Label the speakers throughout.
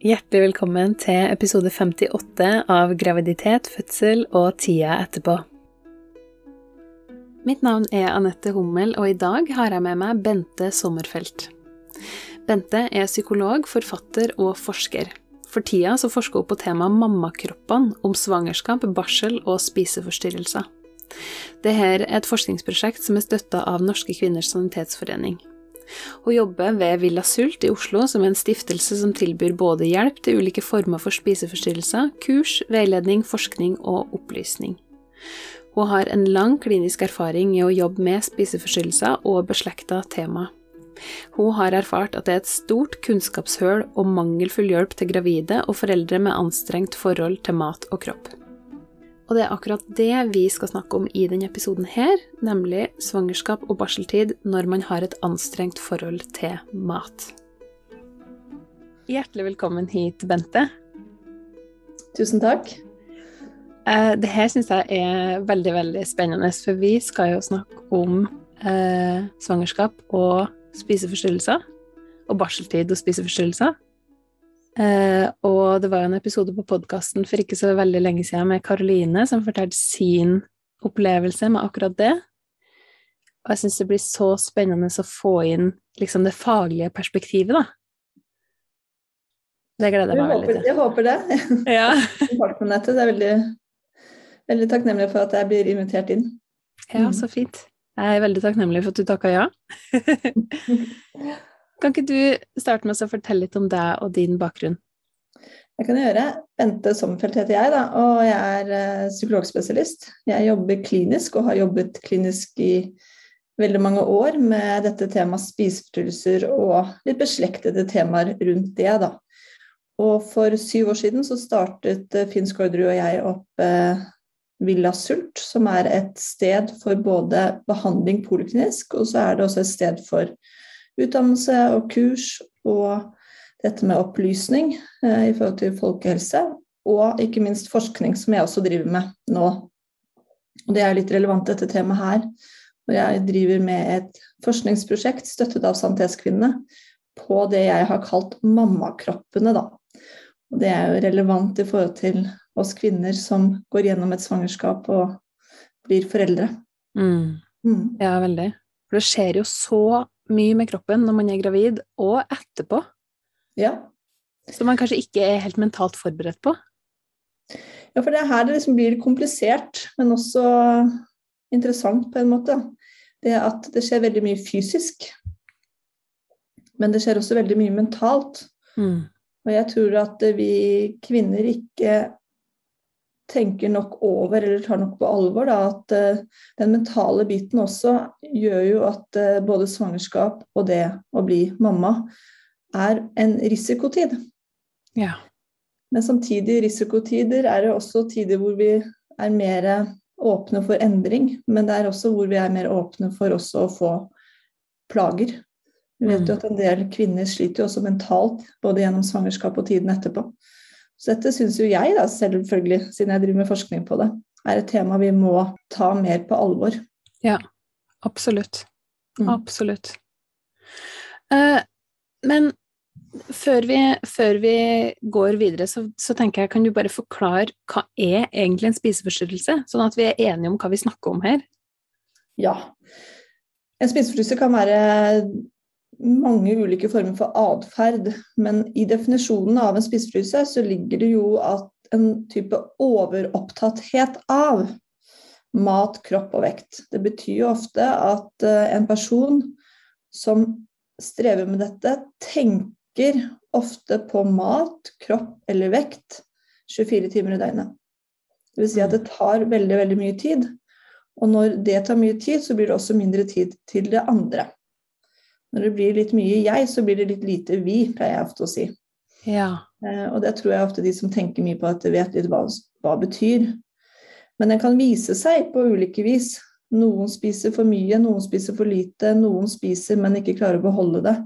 Speaker 1: Hjertelig velkommen til episode 58 av Graviditet, fødsel og tida etterpå. Mitt navn er Anette Hummel, og i dag har jeg med meg Bente Sommerfelt. Bente er psykolog, forfatter og forsker. For tida så forsker hun på temaet mammakroppene, om svangerskap, barsel og spiseforstyrrelser. Dette er et forskningsprosjekt som er støtta av Norske kvinners sanitetsforening. Hun jobber ved Villa Sult i Oslo, som er en stiftelse som tilbyr både hjelp til ulike former for spiseforstyrrelser, kurs, veiledning, forskning og opplysning. Hun har en lang klinisk erfaring i å jobbe med spiseforstyrrelser og beslekta tema. Hun har erfart at det er et stort kunnskapshull og mangelfull hjelp til gravide og foreldre med anstrengt forhold til mat og kropp. Og det er akkurat det vi skal snakke om i denne episoden her, nemlig svangerskap og barseltid når man har et anstrengt forhold til mat. Hjertelig velkommen hit, Bente.
Speaker 2: Tusen takk.
Speaker 1: Eh, det her syns jeg er veldig, veldig spennende, for vi skal jo snakke om eh, svangerskap og spiseforstyrrelser. Og barseltid og spiseforstyrrelser. Eh, og det var en episode på podkasten for ikke så veldig lenge siden med Karoline, som fortalte sin opplevelse med akkurat det. Og jeg syns det blir så spennende å få inn liksom det faglige perspektivet, da. Det gleder jeg meg veldig til.
Speaker 2: Jeg håper det.
Speaker 1: Ja.
Speaker 2: det er veldig, veldig takknemlig for at jeg blir invitert inn.
Speaker 1: ja, så fint. Jeg er veldig takknemlig for at du takka ja. Kan ikke du starte med å fortelle litt om deg og din bakgrunn?
Speaker 2: Jeg kan gjøre. Bente Sommerfelt heter jeg, da, og jeg er uh, psykologspesialist. Jeg jobber klinisk og har jobbet klinisk i veldig mange år med dette temaet spiseforstyrrelser og litt beslektede temaer rundt det. da. Og for syv år siden så startet uh, Finn Skårderud og jeg opp eh, Villa Sult, som er et sted for både behandling poliklinisk, og så er det også et sted for utdannelse og kurs og dette med opplysning eh, i forhold til folkehelse. Og ikke minst forskning, som jeg også driver med nå. Og det er litt relevant dette temaet her. Hvor jeg driver med et forskningsprosjekt støttet av Santeskvinnene på det jeg har kalt mammakroppene, da. Og det er jo relevant i forhold til oss kvinner som går gjennom et svangerskap og blir foreldre.
Speaker 1: Mm. Mm. Ja, veldig. For det skjer jo så mye med kroppen når man er gravid, og etterpå.
Speaker 2: Ja.
Speaker 1: Som man kanskje ikke er helt mentalt forberedt på.
Speaker 2: Ja, for det er her det liksom blir komplisert, men også interessant på en måte. Det at det skjer veldig mye fysisk. Men det skjer også veldig mye mentalt. Mm. Og jeg tror at vi kvinner ikke tenker nok over eller tar nok på alvor da, at uh, den mentale biten også gjør jo at uh, både svangerskap og det å bli mamma er en risikotid.
Speaker 1: Ja.
Speaker 2: Men samtidig, risikotider er det også tider hvor vi er mer åpne for endring. Men det er også hvor vi er mer åpne for også å få plager. Vi vet jo mm. at en del kvinner sliter jo også mentalt, både gjennom svangerskap og tiden etterpå. Så dette syns jo jeg, da, selvfølgelig, siden jeg driver med forskning på det, er et tema vi må ta mer på alvor.
Speaker 1: Ja, absolutt. Mm. Absolutt. Uh, men før vi, før vi, går videre, så, så, tenker jeg, kan du bare forklare hva er egentlig en spiseforstyrrelse? Sånn at vi er enige om hva vi snakker om her.
Speaker 2: Ja. En spiseforstyrrelse kan være mange ulike former for atferd, men i definisjonen av en spiseforstyrrelse så ligger det jo at en type overopptatthet av mat, kropp og vekt. Det betyr jo ofte at eh, en person som strever med dette, tenker ofte på mat, kropp eller vekt 24 timer i døgnet. Vil si at det tar veldig, veldig mye tid. Og når det tar mye tid, så blir det også mindre tid til det andre. Når det blir litt mye jeg, så blir det litt lite vi, pleier jeg ofte å si.
Speaker 1: Ja.
Speaker 2: Eh, og det tror jeg ofte de som tenker mye på at de vet litt hva hva betyr. Men den kan vise seg på ulike vis. Noen spiser for mye, noen spiser for lite, noen spiser, men ikke klarer å beholde det.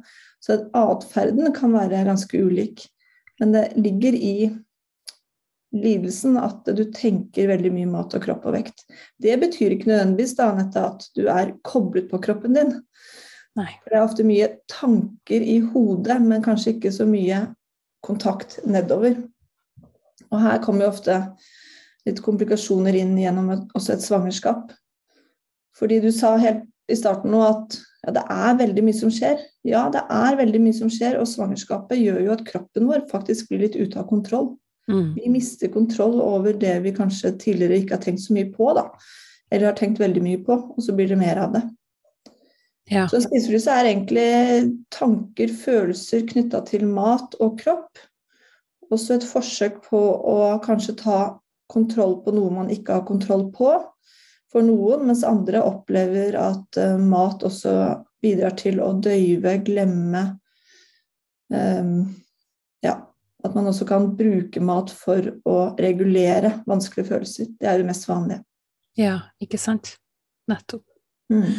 Speaker 2: Så atferden kan være ganske ulik. Men det ligger i lidelsen at du tenker veldig mye mat og kropp og vekt. Det betyr ikke nødvendigvis da, Anette, at du er koblet på kroppen din.
Speaker 1: Nei.
Speaker 2: Det er ofte mye tanker i hodet, men kanskje ikke så mye kontakt nedover. Og her kommer jo ofte litt komplikasjoner inn gjennom et, også et svangerskap. Fordi du sa helt i starten nå at ja, det er veldig mye som skjer. Ja, det er veldig mye som skjer, og svangerskapet gjør jo at kroppen vår faktisk blir litt ute av kontroll. Mm. Vi mister kontroll over det vi kanskje tidligere ikke har tenkt så mye på, da. Eller har tenkt veldig mye på, og så blir det mer av det. Ja. Så spiseforstyrrelse er egentlig tanker, følelser knytta til mat og kropp. Også et forsøk på å kanskje ta kontroll på noe man ikke har kontroll på for noen, mens andre opplever at uh, mat også bidrar til å døyve, glemme um, Ja, at man også kan bruke mat for å regulere vanskelige følelser. Det er det mest vanlige.
Speaker 1: Ja, ikke sant. Nettopp. Mm.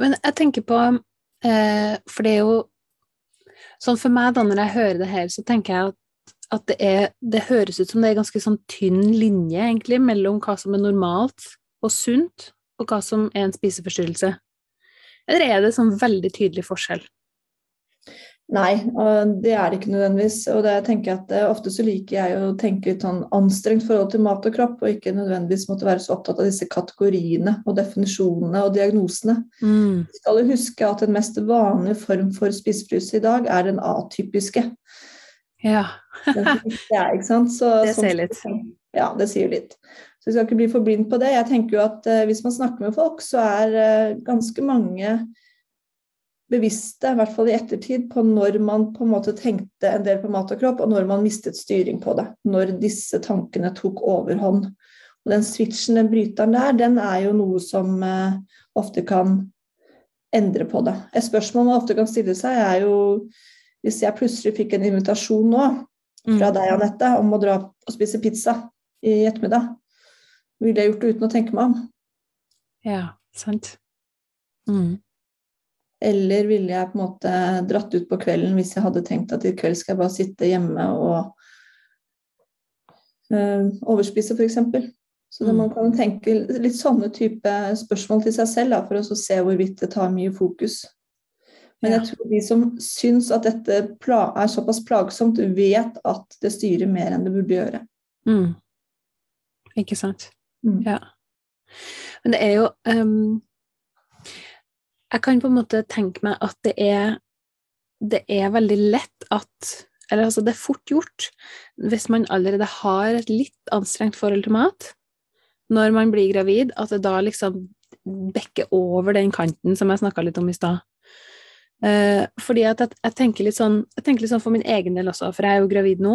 Speaker 1: Men jeg tenker på eh, For det er jo Sånn for meg, da, når jeg hører det her, så tenker jeg at, at det, er, det høres ut som det er ganske sånn tynn linje, egentlig, mellom hva som er normalt og sunt, og hva som er en spiseforstyrrelse? Eller er det sånn veldig tydelig forskjell?
Speaker 2: Nei, og det er det ikke nødvendigvis. Og det tenker jeg at eh, Ofte så liker jeg å tenke litt sånn anstrengt forhold til mat og kropp, og ikke nødvendigvis måtte være så opptatt av disse kategoriene og definisjonene og diagnosene. Mm. Vi skal jo huske at den mest vanlige form for spisefryse i dag er den atypiske.
Speaker 1: Ja.
Speaker 2: det er? Så,
Speaker 1: det sier litt.
Speaker 2: Ja, det sier litt. Så vi skal ikke bli for blind på det. Jeg tenker jo at uh, Hvis man snakker med folk, så er uh, ganske mange bevisste, i hvert fall i ettertid, på når man på en måte tenkte en del på mat og kropp, og når man mistet styring på det. Når disse tankene tok overhånd. Og den switchen, den bryteren der, den er jo noe som eh, ofte kan endre på det. Et spørsmål man ofte kan stille seg, er jo hvis jeg plutselig fikk en invitasjon nå fra mm. deg, Anette, om å dra og spise pizza i ettermiddag, ville jeg gjort det uten å tenke meg om?
Speaker 1: Ja, sant. Mm.
Speaker 2: Eller ville jeg på en måte dratt ut på kvelden hvis jeg hadde tenkt at i kveld skal jeg bare sitte hjemme og øh, overspise, f.eks. Så mm. man kan tenke litt sånne type spørsmål til seg selv da, for å se hvorvidt det tar mye fokus. Men jeg tror de som syns at dette er såpass plagsomt, vet at det styrer mer enn det burde gjøre.
Speaker 1: Mm. Ikke sant. Mm. Ja. Men det er jo um jeg kan på en måte tenke meg at det er, det er veldig lett at Eller altså, det er fort gjort hvis man allerede har et litt anstrengt forhold til mat, når man blir gravid, at det da liksom bekker over den kanten som jeg snakka litt om i stad. Uh, fordi at jeg, jeg, tenker litt sånn, jeg tenker litt sånn for min egen del også, for jeg er jo gravid nå.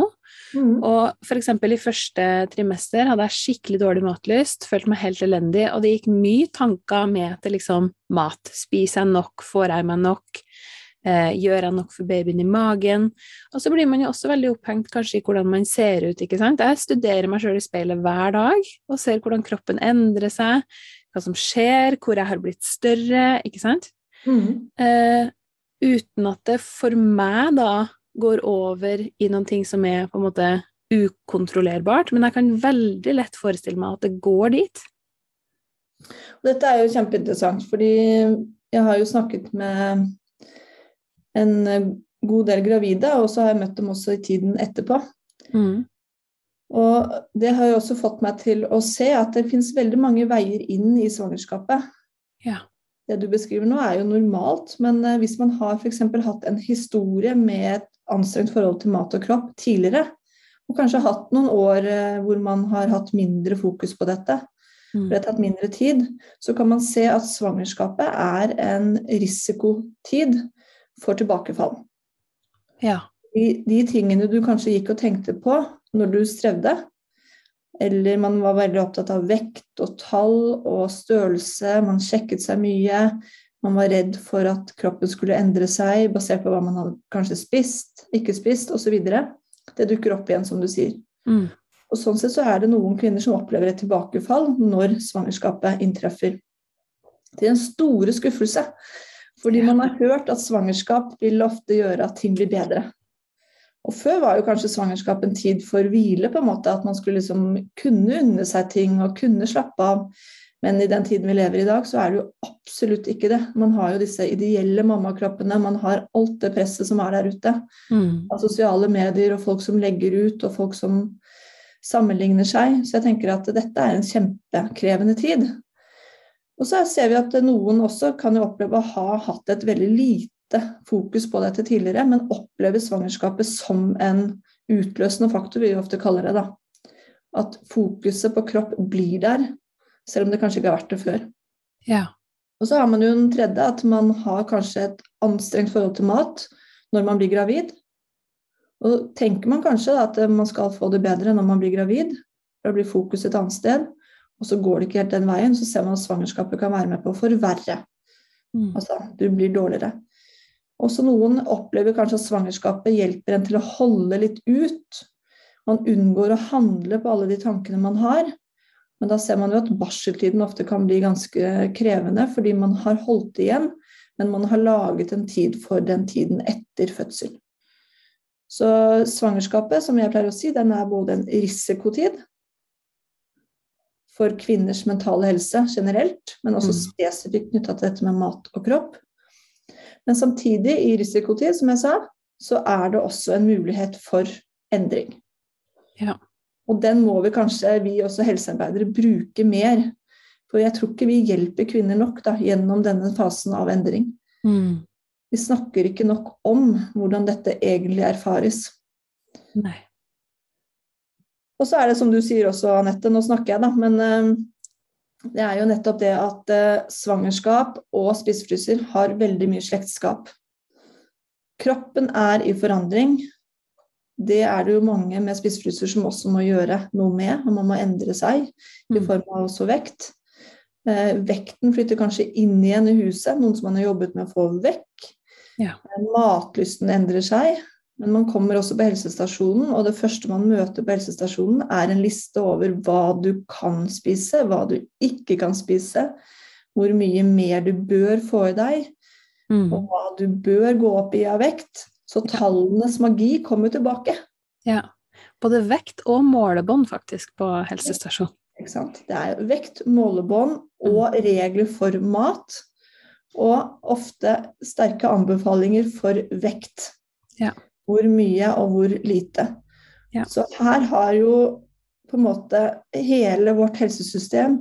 Speaker 1: Mm. Og eksempel i første trimester hadde jeg skikkelig dårlig matlyst, følte meg helt elendig, og det gikk mye tanker med til liksom mat. Spiser jeg nok? Får jeg meg nok? Uh, gjør jeg nok for babyen i magen? Og så blir man jo også veldig opphengt kanskje i hvordan man ser ut, ikke sant. Jeg studerer meg sjøl i speilet hver dag og ser hvordan kroppen endrer seg, hva som skjer, hvor jeg har blitt større, ikke sant. Mm. Uh, uten at det for meg da går over i noen ting som er på en måte ukontrollerbart. Men jeg kan veldig lett forestille meg at det går dit.
Speaker 2: Dette er jo kjempeinteressant, fordi jeg har jo snakket med en god del gravide, og så har jeg møtt dem også i tiden etterpå. Mm. Og det har jo også fått meg til å se at det finnes veldig mange veier inn i svangerskapet.
Speaker 1: Ja
Speaker 2: det du beskriver nå, er jo normalt, men eh, hvis man har f.eks. hatt en historie med et anstrengt forhold til mat og kropp tidligere, og kanskje hatt noen år eh, hvor man har hatt mindre fokus på dette, mm. for det har tatt mindre tid, så kan man se at svangerskapet er en risikotid for tilbakefall.
Speaker 1: Ja.
Speaker 2: De, de tingene du kanskje gikk og tenkte på når du strevde, eller man var veldig opptatt av vekt og tall og størrelse. Man sjekket seg mye. Man var redd for at kroppen skulle endre seg basert på hva man hadde kanskje spist, ikke spist osv. Det dukker opp igjen, som du sier. Mm. Og Sånn sett så er det noen kvinner som opplever et tilbakefall når svangerskapet inntreffer. Til en store skuffelse. Fordi man har hørt at svangerskap vil ofte gjøre at ting blir bedre. Og før var jo kanskje svangerskap en tid for hvile, på en måte, at man skulle liksom kunne unne seg ting og kunne slappe av. Men i den tiden vi lever i dag, så er det jo absolutt ikke det. Man har jo disse ideelle mammakroppene, man har alt det presset som er der ute.
Speaker 1: Mm.
Speaker 2: Av sosiale medier og folk som legger ut, og folk som sammenligner seg. Så jeg tenker at dette er en kjempekrevende tid. Og så ser vi at noen også kan jo oppleve å ha hatt et veldig lite fokus på dette tidligere, men opplever svangerskapet som en utløsende faktor, vi ofte kaller det. da. At fokuset på kropp blir der, selv om det kanskje ikke har vært det før.
Speaker 1: Ja.
Speaker 2: Og så har man jo den tredje, at man har kanskje et anstrengt forhold til mat når man blir gravid. Og tenker man kanskje da, at man skal få det bedre når man blir gravid, da blir fokuset et annet sted, og så går det ikke helt den veien, så ser man at svangerskapet kan være med på å forverre.
Speaker 1: Mm.
Speaker 2: Altså, du blir dårligere. Også noen opplever kanskje at svangerskapet hjelper en til å holde litt ut. Man unngår å handle på alle de tankene man har. Men da ser man jo at barseltiden ofte kan bli ganske krevende, fordi man har holdt igjen, men man har laget en tid for den tiden etter fødsel. Så svangerskapet, som jeg pleier å si, den er både en risikotid for kvinners mentale helse generelt, men også
Speaker 1: Mm.
Speaker 2: spesifikt knytta til dette med mat og kropp. Men samtidig, i risikotid, som jeg sa, så er det også en mulighet for endring.
Speaker 1: Ja.
Speaker 2: Og den må vi kanskje, vi også helsearbeidere, bruke mer. For jeg tror ikke vi hjelper kvinner nok da, gjennom denne fasen av endring.
Speaker 1: Mm.
Speaker 2: Vi snakker ikke nok om hvordan dette egentlig erfares.
Speaker 1: Nei.
Speaker 2: Og så er det som du sier også, Anette, nå snakker jeg, da, men eh, det er jo nettopp det at eh, svangerskap og spiseforstyrrelser har veldig mye slektskap. Kroppen er i forandring. Det er det jo mange med spiseforstyrrelser som også må gjøre noe med, og man må endre seg i
Speaker 1: Mm.
Speaker 2: form av også vekt. Eh, vekten flytter kanskje inn igjen i huset, noen som man har jobbet med å få vekk.
Speaker 1: Ja.
Speaker 2: Eh, Matlysten endrer seg, men man kommer også på helsestasjonen, og det første man møter på helsestasjonen, er en liste over hva du kan spise, hva du ikke kan spise, hvor mye mer du bør få i deg,
Speaker 1: Mm.
Speaker 2: og hva du bør gå opp i av vekt. Så tallenes magi kommer tilbake.
Speaker 1: Ja. Både vekt og målebånd, faktisk, på helsestasjon.
Speaker 2: Ikke sant? Det er vekt, målebånd og regler for mat. Og ofte sterke anbefalinger for vekt.
Speaker 1: Ja.
Speaker 2: Hvor mye og hvor lite.
Speaker 1: Ja.
Speaker 2: Så her har jo på en måte hele vårt helsesystem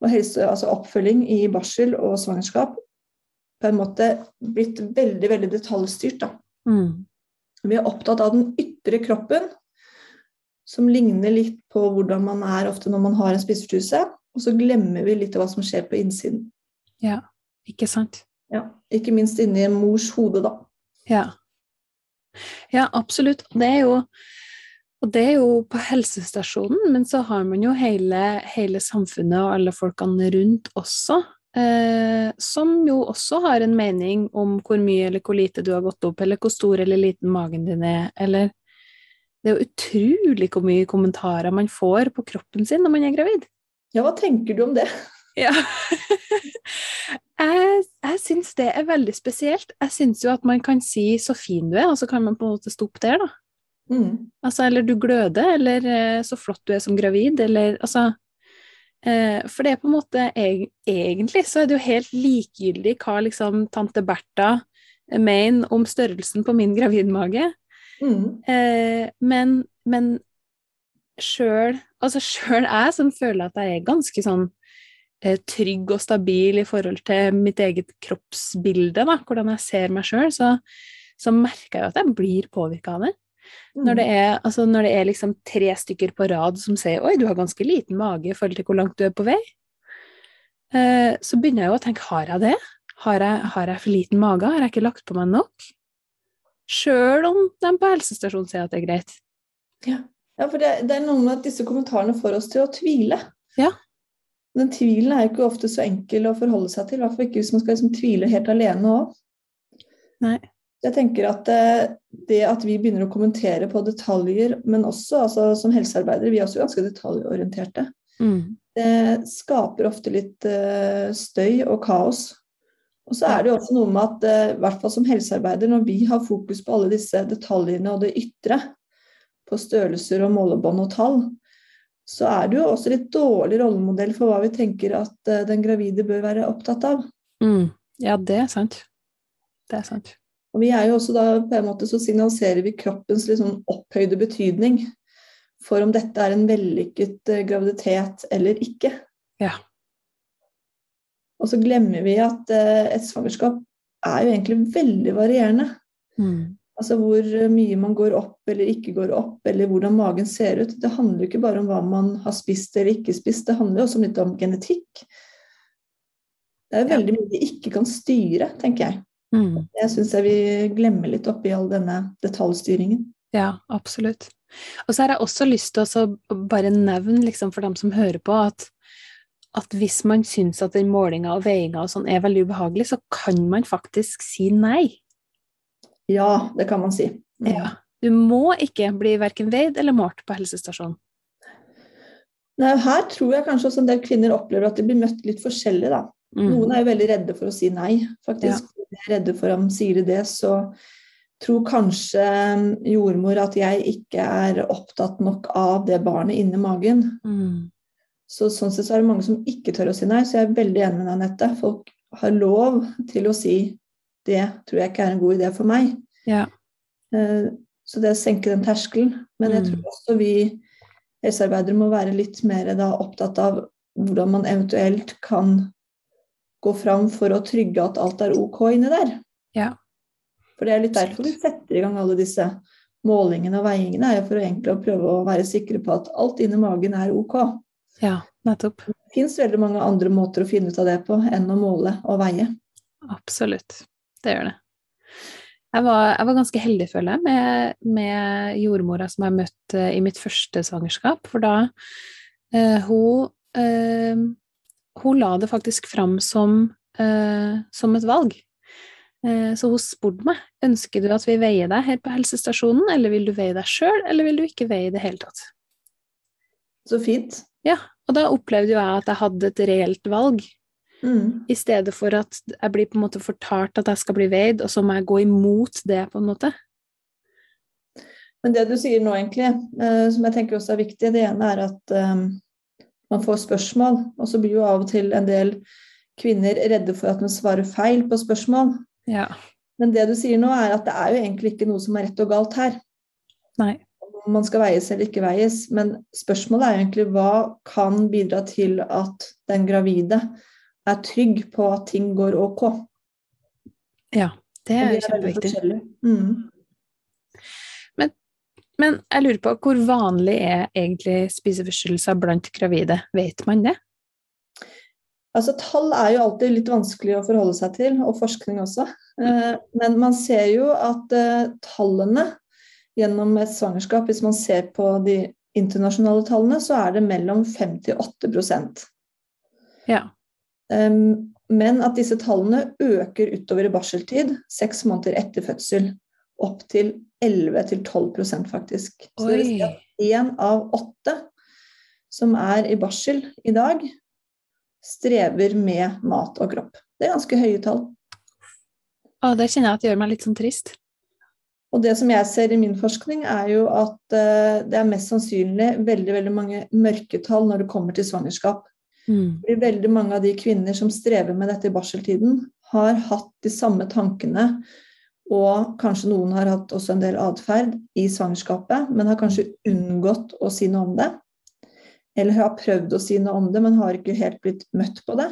Speaker 2: og helse, altså oppfølging i barsel og svangerskap på en måte blitt veldig, veldig detaljstyrt. Da.
Speaker 1: Mm.
Speaker 2: Vi er opptatt av den ytre kroppen, som ligner litt på hvordan man er ofte når man har en spiseforstyrrelse. Og så glemmer vi litt av hva som skjer på innsiden.
Speaker 1: Ja, ikke sant?
Speaker 2: Ja. Ikke minst inni mors hode, da.
Speaker 1: Ja. Ja, absolutt. Det er jo og det er jo på helsestasjonen, men så har man jo hele, hele samfunnet og alle folkene rundt også, eh, som jo også har en mening om hvor mye eller hvor lite du har gått opp, eller hvor stor eller liten magen din er, eller Det er jo utrolig hvor mye kommentarer man får på kroppen sin når man er gravid.
Speaker 2: Ja, hva tenker du om det?
Speaker 1: Ja. jeg jeg syns det er veldig spesielt. Jeg syns jo at man kan si 'så fin du er', og så kan man på en måte stoppe der, da.
Speaker 2: Mm.
Speaker 1: Altså, eller du gløder, eller eh, så flott du er som gravid, eller altså eh, For det er på en måte eg- Egentlig så er det jo helt likegyldig hva liksom tante Bertha mener om størrelsen på min gravidmage,
Speaker 2: Mm.
Speaker 1: eh, men, men sjøl Altså sjøl jeg som føler at jeg er ganske sånn eh, trygg og stabil i forhold til mitt eget kroppsbilde, da, hvordan jeg ser meg sjøl, så, så merker jeg at jeg blir påvirka av det. Når det, er, altså når det er liksom tre stykker på rad som sier 'oi, du har ganske liten mage i forhold til hvor langt du er på vei', eh, så begynner jeg jo å tenke 'har jeg det? Har jeg, har jeg for liten mage? Har jeg ikke lagt på meg nok?' Sjøl om de på helsestasjonen sier at det er greit.
Speaker 2: Ja, for det, det er noe med at disse kommentarene får oss til å tvile.
Speaker 1: Ja.
Speaker 2: Den tvilen er jo ikke ofte så enkel å forholde seg til, i hvert fall ikke hvis man skal liksom tvile helt alene òg. Jeg tenker at eh, det at vi begynner å kommentere på detaljer, men også altså, som helsearbeidere, vi er også ganske detaljorienterte,
Speaker 1: Mm.
Speaker 2: det skaper ofte litt uh, støy og kaos. Og så er det jo også noe med at eh, i hvert fall som helsearbeider, når vi har fokus på alle disse detaljene og det ytre, på størrelser og målebånd og tall, så er det jo også litt dårlig rollemodell for hva vi tenker at eh, den gravide bør være opptatt av.
Speaker 1: Mm. Ja, det er sant. Det er sant.
Speaker 2: Og vi er jo også da, på en måte så signaliserer vi kroppens liksom opphøyde betydning for om dette er en vellykket eh, graviditet eller ikke.
Speaker 1: Ja.
Speaker 2: Og så glemmer vi at eh, et svangerskap er jo egentlig veldig varierende.
Speaker 1: Mm.
Speaker 2: Altså hvor mye man går opp eller ikke går opp, eller hvordan magen ser ut. Det handler jo ikke bare om hva man har spist eller ikke spist, det handler jo også litt om genetikk. Det er veldig mye vi ikke kan styre, tenker jeg.
Speaker 1: Mm.
Speaker 2: Jeg syns jeg vi glemmer litt oppi all denne detaljstyringen.
Speaker 1: Ja, absolutt. Og så har jeg også lyst til å bare nevne liksom, for dem som hører på, at, at hvis man syns at den målinga og veiinga og sånn er veldig ubehagelig, så kan man faktisk si nei.
Speaker 2: Ja, det kan man si. Mm.
Speaker 1: Ja. Du må ikke bli verken veid eller målt på helsestasjonen.
Speaker 2: Nei, her tror jeg kanskje også en del kvinner opplever at de blir møtt litt forskjellig. da.
Speaker 1: Mm.
Speaker 2: Noen er jo veldig redde for å si nei, faktisk. De er redde for om sier de det, så tror kanskje um, jordmor at jeg ikke er opptatt nok av det barnet inni magen.
Speaker 1: Mm.
Speaker 2: Så sånn sett så er det mange som ikke tør å si nei, så jeg er veldig enig med deg, Anette. Folk har lov til å si det tror jeg ikke er en god idé for meg.
Speaker 1: Ja.
Speaker 2: Eh, Så det å senke den terskelen. Men jeg
Speaker 1: Mm.
Speaker 2: tror også vi helsearbeidere må være litt mer da opptatt av hvordan man eventuelt kan gå fram for å trygge at alt er ok inni der.
Speaker 1: Ja.
Speaker 2: For det er litt derfor vi setter i gang alle disse målingene og veiingene, er jo for egentlig å prøve å være sikre på at alt inni magen er ok.
Speaker 1: ja, nettopp.
Speaker 2: Det fins veldig mange andre måter å finne ut av det på enn å måle og veie.
Speaker 1: Absolutt. Det gjør det. Jeg var, jeg var ganske heldig, føler jeg, med, med jordmora som jeg møtte i mitt første svangerskap. For da eh, hun, eh, hun la det faktisk fram som, eh, som et valg. Eh, så hun spurte meg ønsker du at vi veier deg her på helsestasjonen, eller vil du veie deg sjøl, eller vil du ikke veie i det hele tatt?
Speaker 2: Så fint.
Speaker 1: Ja, og da opplevde jo jeg at jeg hadde et reelt valg.
Speaker 2: Mm.
Speaker 1: I stedet for at jeg blir på en måte fortalt at jeg skal bli veid, og så må jeg gå imot det, på en måte.
Speaker 2: Men det du sier nå, egentlig, eh, som jeg tenker også er viktig, det ene er at eh, man får spørsmål, og så blir jo av og til en del kvinner redde for at de svarer feil på spørsmål.
Speaker 1: Ja.
Speaker 2: Men det du sier nå, er at det er jo egentlig ikke noe som er rett og galt her.
Speaker 1: Nei.
Speaker 2: Om man skal veies eller ikke veies. Men spørsmålet er jo egentlig hva kan bidra til at den gravide er trygg på at ting går ok.
Speaker 1: Ja, det er
Speaker 2: det veldig
Speaker 1: kjempeviktig.
Speaker 2: Mm.
Speaker 1: Men jeg lurer på, hvor vanlig er egentlig spiseforstyrrelser blant gravide? Vet man det?
Speaker 2: Altså, Tall er jo alltid litt vanskelig å forholde seg til, og forskning også. Eh, Men man ser jo at eh, tallene gjennom et svangerskap, hvis man ser på de internasjonale tallene, så er det mellom 5 til 8
Speaker 1: Ja.
Speaker 2: Um, Men at disse tallene øker utover i barseltid, seks måneder etter fødsel. Opp til 11-12 faktisk. Så det vil si at én av åtte som er i barsel i dag, strever med mat og kropp. Det er ganske høye tall.
Speaker 1: Å, det kjenner jeg at det gjør meg litt sånn trist.
Speaker 2: Og det som jeg ser i min forskning, er jo at eh, det er mest sannsynlig veldig, veldig mange mørketall når det kommer til svangerskap.
Speaker 1: Mm.
Speaker 2: Fordi veldig mange av de kvinner som strever med dette i barseltiden, har hatt de samme tankene, og kanskje noen har hatt også en del atferd i svangerskapet, men har kanskje unngått å si noe om det. Eller har prøvd å si noe om det, men har ikke helt blitt møtt på det.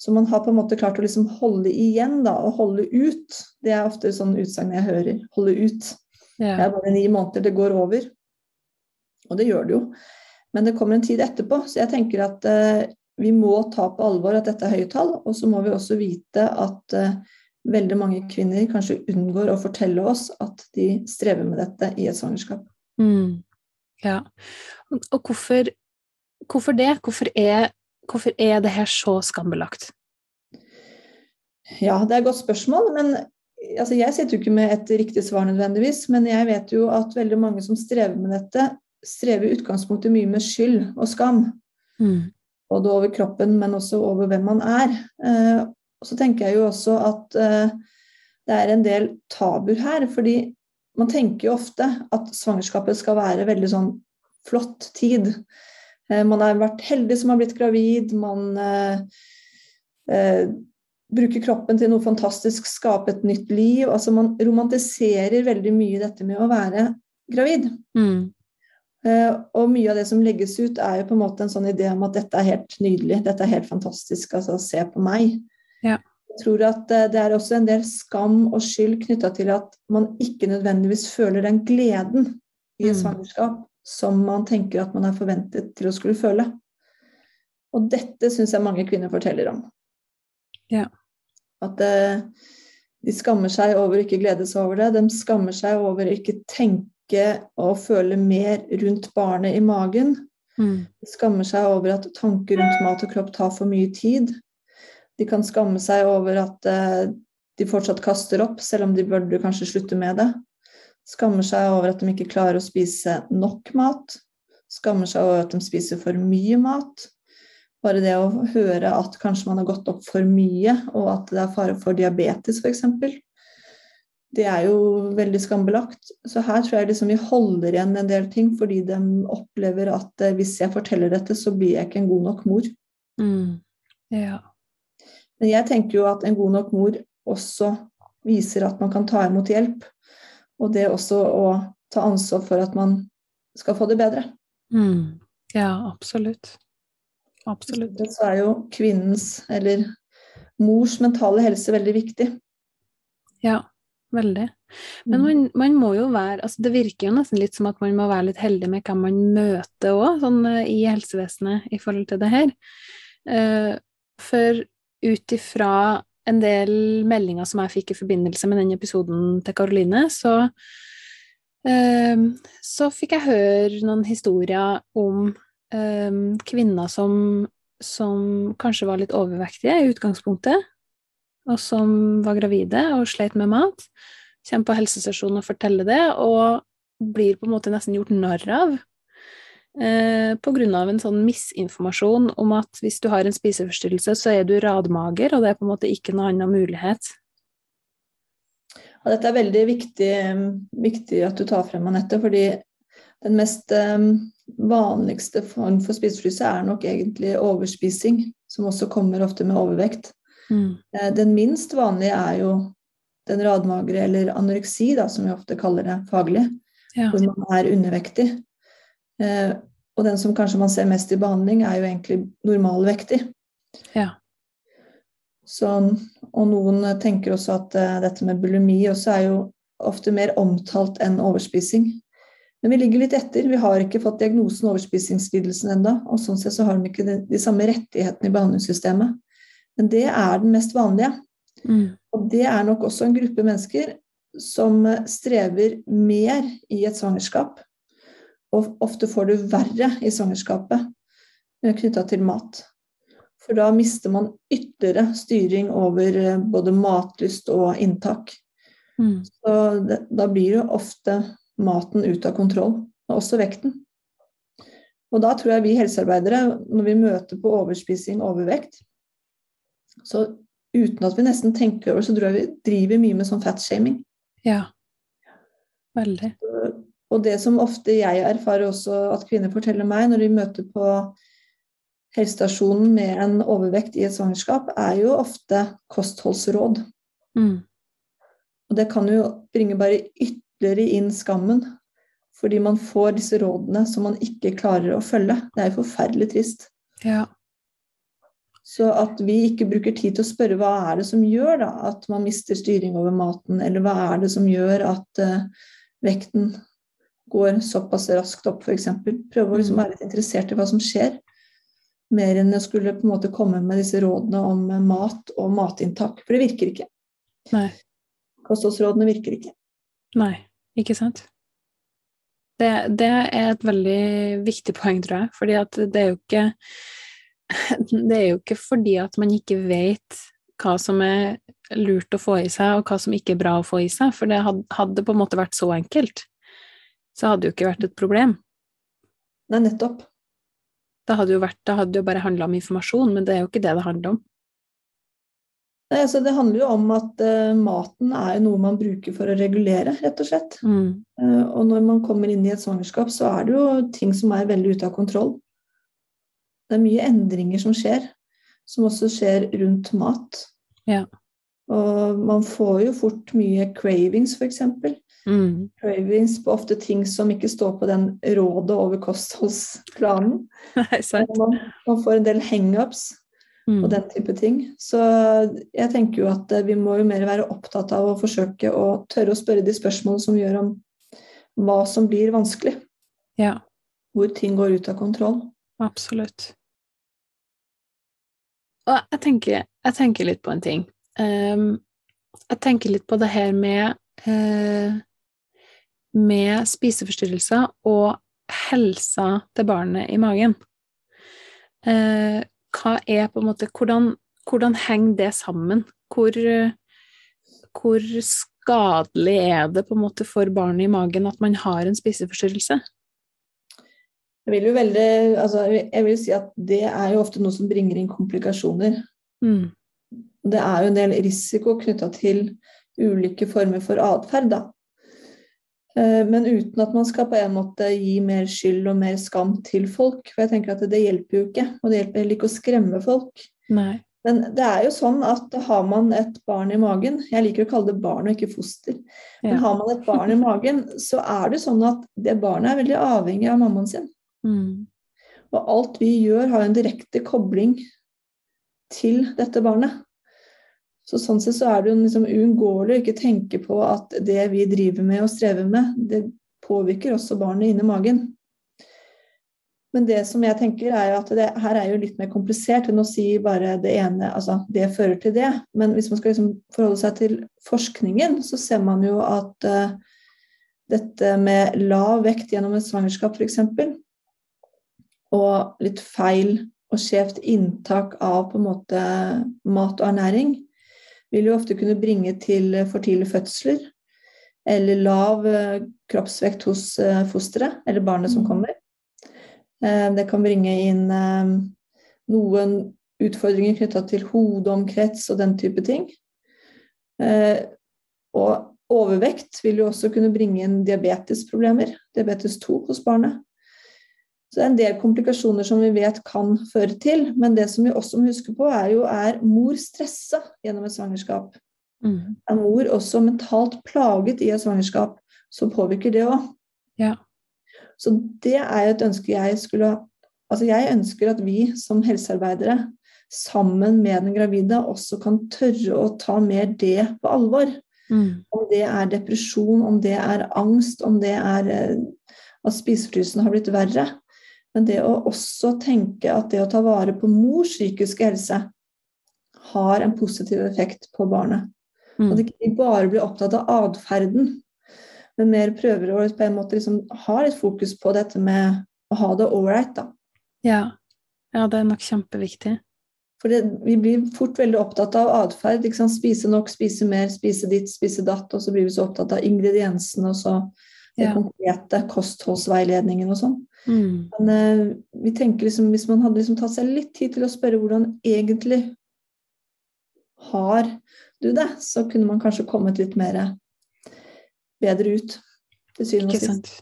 Speaker 2: Så man har på en måte klart å liksom holde igjen da, og holde ut. Det er ofte sånn utsagn jeg hører. Holde ut. Det er bare ni måneder, det går over. Og det gjør det jo. Men det kommer en tid etterpå, så jeg tenker at eh, vi må ta på alvor at dette er høye tall. Og så må vi også vite at eh, veldig mange kvinner kanskje unngår å fortelle oss at de strever med dette i et svangerskap.
Speaker 1: Mm. ja. Og, og hvorfor, hvorfor det? Hvorfor er, hvorfor er det her så skambelagt?
Speaker 2: Ja, det er et godt spørsmål. men altså, Jeg sitter jo ikke med et riktig svar nødvendigvis, men jeg vet jo at veldig mange som strever med dette, strever i utgangspunktet mye med skyld og skam.
Speaker 1: Mm.
Speaker 2: Både over kroppen, men også over hvem man er. Eh, og så tenker jeg jo også at eh, det er en del tabuer her. fordi man tenker jo ofte at svangerskapet skal være veldig sånn flott tid. Eh, man har vært heldig som har blitt gravid. Man eh, eh, bruker kroppen til noe fantastisk, skape et nytt liv. Altså man romantiserer veldig mye dette med å være gravid. Mm. Eh, og mye av det som legges ut, er jo på en måte en sånn idé om at dette er helt nydelig, dette er helt fantastisk, altså se på meg.
Speaker 1: Ja.
Speaker 2: Jeg tror at eh, det er også en del skam og skyld knytta til at man ikke nødvendigvis føler den gleden i et mm. svangerskap som man tenker at man er forventet til å skulle føle. Og dette syns jeg mange kvinner forteller om.
Speaker 1: Ja.
Speaker 2: At uh, de skammer seg over å ikke glede seg over det. De skammer seg over å ikke tenke tenke å føle mer rundt barnet i magen. Mm. De skammer seg over at tanker rundt mat og kropp tar for mye tid. De kan skamme seg over at uh, de fortsatt kaster opp, selv om de burde kanskje slutte med det. Skammer seg over at de ikke klarer å spise nok mat. Skammer seg over at de spiser for mye mat. Bare det å høre at kanskje man har gått opp for mye, og at det er fare for diabetes f.eks det er jo veldig skambelagt. Så her tror jeg liksom vi holder igjen en del ting fordi de opplever at eh, hvis jeg forteller dette, så blir jeg ikke en god nok mor.
Speaker 1: Mm. Ja.
Speaker 2: Men jeg tenker jo at en god nok mor også viser at man kan ta imot hjelp. Og det også å ta ansvar for at man skal få det bedre.
Speaker 1: Mm. Ja, absolutt. Absolutt.
Speaker 2: Så er jo kvinnens, eller mors, mentale helse veldig viktig.
Speaker 1: Ja veldig. Men mm. man, man, må jo være altså Det virker jo nesten litt som at man må være litt heldig med hvem man møter òg, sånn eh, i helsevesenet i forhold til det her. Uh, for ut ifra en del meldinger som jeg fikk i forbindelse med den episoden til Karoline, så uh, så fikk jeg høre noen historier om kvinner som, som kanskje var litt overvektige i utgangspunktet, og som var gravide og sleit med mat, kommer på helsestasjonen og forteller det, og blir på en måte nesten gjort narr av. Eh, på grunn av en sånn misinformasjon om at hvis du har en spiseforstyrrelse, så er du radmager, og det er på en måte ikke noen annen mulighet.
Speaker 2: Ja, dette er veldig viktig, viktig, at du tar frem, Anette, fordi den mest um, vanligste form for spiseforstyrrelse er nok egentlig overspising, som også kommer ofte med overvekt. Mm. Eh, den minst vanlige er jo den radmagre eller anoreksi, da, som vi ofte kaller det faglig, ja. hvor man er undervektig. Eh, og den som kanskje man ser mest i behandling, er jo egentlig normalvektig.
Speaker 1: Ja.
Speaker 2: Så, og noen tenker også at uh, dette med bulimi også er jo ofte mer omtalt enn overspising. Men vi ligger litt etter. Vi har ikke fått diagnosen overspisingslidelsen ennå. Og sånn sett så har de ikke de, de samme rettighetene i behandlingssystemet. Men det er den mest vanlige.
Speaker 1: Mm.
Speaker 2: Og det er nok også en gruppe mennesker som strever mer i et svangerskap. Og ofte får det verre i svangerskapet eh, knytta til mat. For da mister man ytterligere styring over eh, både matlyst og inntak.
Speaker 1: Mm.
Speaker 2: Så det, da blir jo ofte maten ut av kontroll, og også vekten. Og da tror jeg vi helsearbeidere, når vi møter på overspising og overvekt, så uten at vi nesten tenker over så tror jeg vi driver mye med sånn fatshaming.
Speaker 1: Ja. Veldig.
Speaker 2: Og det som ofte jeg erfarer også at kvinner forteller meg når de møter på helsestasjonen med en overvekt i et svangerskap, er jo ofte kostholdsråd.
Speaker 1: Mm.
Speaker 2: Og det kan jo bringe bare ytterligere inn skammen. Fordi man får disse rådene som man ikke klarer å følge. Det er jo forferdelig trist.
Speaker 1: Ja.
Speaker 2: Så at vi ikke bruker tid til å spørre hva er det som gjør da, at man mister styring over maten, eller hva er det som gjør at uh, vekten går såpass raskt opp, f.eks. Prøve å liksom mm. være litt interessert i hva som skjer, mer enn å skulle på en måte komme med disse rådene om mat og matinntak. For det virker ikke.
Speaker 1: Nei.
Speaker 2: Kostholdsrådene virker ikke.
Speaker 1: Nei, ikke sant. Det, det, er et veldig viktig poeng, tror jeg. fordi at det er jo ikke det er jo ikke fordi at man ikke vet hva som er lurt å få i seg, og hva som ikke er bra å få i seg, for det hadde på en måte vært så enkelt, så hadde det jo ikke vært et problem.
Speaker 2: Nei, nettopp.
Speaker 1: Det hadde jo, vært, det hadde jo bare handla om informasjon, men det er jo ikke det det handler om.
Speaker 2: Nei, altså Det handler jo om at uh, maten er noe man bruker for å regulere, rett og slett.
Speaker 1: Mm.
Speaker 2: Uh, og når man kommer inn i et svangerskap, så er det jo ting som er veldig ute av kontroll. Det er mye endringer som skjer, som også skjer rundt mat.
Speaker 1: Ja.
Speaker 2: Og man får jo fort mye cravings, f.eks.
Speaker 1: Mm.
Speaker 2: Cravings på ofte ting som ikke står på den rådet over kostholdsplanen. Man, man får en del hangups
Speaker 1: Mm.
Speaker 2: og den type ting. Så jeg tenker jo at eh, vi må jo mer være opptatt av å forsøke å tørre å spørre de spørsmålene som gjør om hva som blir vanskelig.
Speaker 1: Ja,
Speaker 2: Hvor ting går ut av kontroll.
Speaker 1: Absolutt. Og jeg tenker, jeg tenker litt på en ting. Um, jeg tenker litt på det her med uh, med spiseforstyrrelser og helsa til barnet i magen. Uh, hva er på en måte Hvordan, hvordan henger det sammen? Hvor, hvor skadelig er det på en måte for barnet i magen at man har en spiseforstyrrelse?
Speaker 2: Jeg vil jo veldig, altså jeg vil si at det er jo ofte noe som bringer inn komplikasjoner.
Speaker 1: Mm.
Speaker 2: Det er jo en del risiko knytta til ulike former for atferd, da. Eh, Men uten at man skal på en måte gi mer skyld og mer skam til folk. For jeg tenker at det hjelper jo ikke. Og det hjelper heller ikke å skremme folk.
Speaker 1: Nei.
Speaker 2: Men det er jo sånn at har man et barn i magen Jeg liker å kalle det barn og ikke foster. Men
Speaker 1: Ja.
Speaker 2: har man et barn i magen, så er det sånn at det barnet er veldig avhengig av mammaen sin.
Speaker 1: Mm.
Speaker 2: Og alt vi gjør, har en direkte kobling til dette barnet. Så sånn sett så er det jo liksom å ikke tenke på at det vi driver med og strever med, det påvirker også barnet inni magen. Men det som jeg tenker er jo at det her er jo litt mer komplisert enn å si bare det ene, altså det fører til det. Men hvis man skal liksom forholde seg til forskningen, så ser man jo at uh, dette med lav vekt gjennom et svangerskap f.eks og litt feil og skjevt inntak av på en måte mat og ernæring vil jo ofte kunne bringe til for tidlige fødsler eller lav eh, kroppsvekt hos eh, fosteret eller barnet som
Speaker 1: Mm.
Speaker 2: kommer. Eh, Det kan bringe inn noen utfordringer knytta til hodeomkrets og den type ting. Og overvekt vil jo også kunne bringe inn diabetesproblemer, diabetes 2 hos barnet. Så det er en del komplikasjoner som vi vet kan føre til. Men det som vi også må huske på, er jo er mor stressa gjennom et svangerskap.
Speaker 1: Mm.
Speaker 2: Er mor også mentalt plaget i et svangerskap, så påvirker det òg.
Speaker 1: Ja.
Speaker 2: Så det er jo et ønske jeg skulle Altså jeg ønsker at vi som helsearbeidere sammen med den gravide også kan tørre å ta mer det på alvor.
Speaker 1: Mm.
Speaker 2: Om det er depresjon, om det er angst, om det er eh, at spiseforstyrrelsen har blitt verre. Men det å også tenke at det å ta vare på mors psykiske helse har en positiv effekt på barnet. At
Speaker 1: Mm.
Speaker 2: ikke vi bare blir opptatt av atferden, men mer prøver å på en måte liksom ha litt fokus på dette med å ha det ålreit, da.
Speaker 1: Ja. ja, det er nok kjempeviktig.
Speaker 2: For det, vi blir fort veldig opptatt av atferd. ikke? Spise nok, spise mer, spise ditt, spise datt. Og så blir vi så opptatt av ingrediensene og så det
Speaker 1: Ja.
Speaker 2: konkrete kostholdsveiledningen og sånn.
Speaker 1: Mm.
Speaker 2: Men eh, vi tenker liksom, hvis man hadde liksom tatt seg litt tid til å spørre hvordan egentlig har du det, så kunne man kanskje kommet litt mer bedre ut. Til syvende og sist.